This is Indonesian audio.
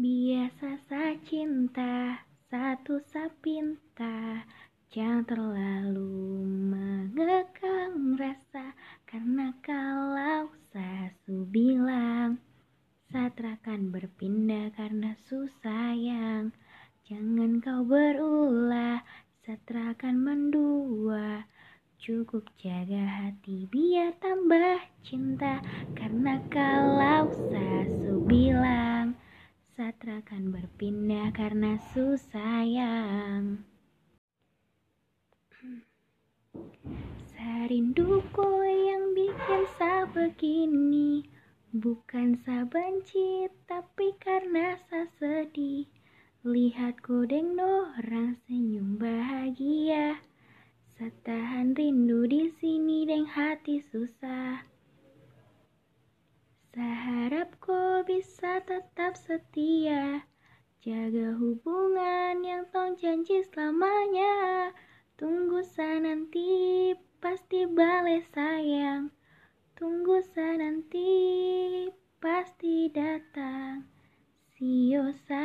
Biasa sa cinta, satu sapinta Jangan terlalu mengekang rasa Karena kalau sasu bilang Satrakan berpindah karena susayang Jangan kau berulah Satrakan mendua. Cukup jaga hati biar tambah cinta Karena kalau sasu bilang Satra akan berpindah karena susayang Sarinduku yang bikin sa begini Bukan sa benci tapi karena sa sedih Lihat kodeng orang senyum bahagia. Satahan rindu di sini deng hati susah Seharap kau bisa tetap setia. Jaga hubungan yang tong janji selamanya. Tunggu sa nanti pasti balik sayang. Tunggu sa nanti pasti datang. You sayang